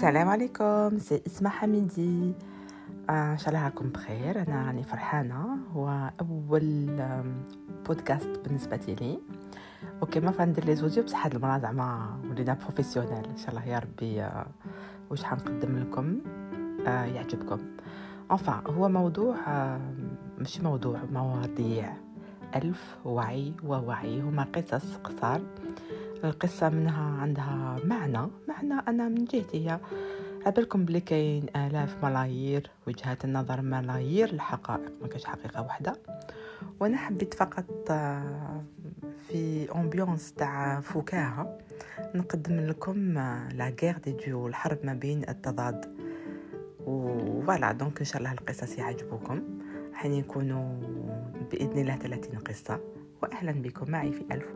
السلام عليكم c'est أسماء حميدي. آه، إن شاء الله راكم بخير. أنا راني فرحانة. هو أول بودكاست بالنسبة لي. OK موالفة ندير les audios بصح هاد المرة زعما ولينا professionnelle إن شاء الله يا ربي آه، واش حنقدم لكم؟ آه، يعجبكم. enfin هو موضوع ماشي موضوع مواضيع. ألف وعي ووعي. هما قصص قصار. القصة منها عندها معنى معنى أنا من جهتي هي عبالكم بلي كاين آلاف ملايير وجهات النظر ملايير الحقائق ما كاش حقيقة واحدة وأنا حبيت فقط آه، في ambiance تاع فكاهة نقدم لكم la guerre des dieux الحرب ما بين التضاد. و voilà donc إن شاء الله القصص يعجبوكم حين يكونوا بإذن الله 30 قصة. واهلا بكم معي في ألف.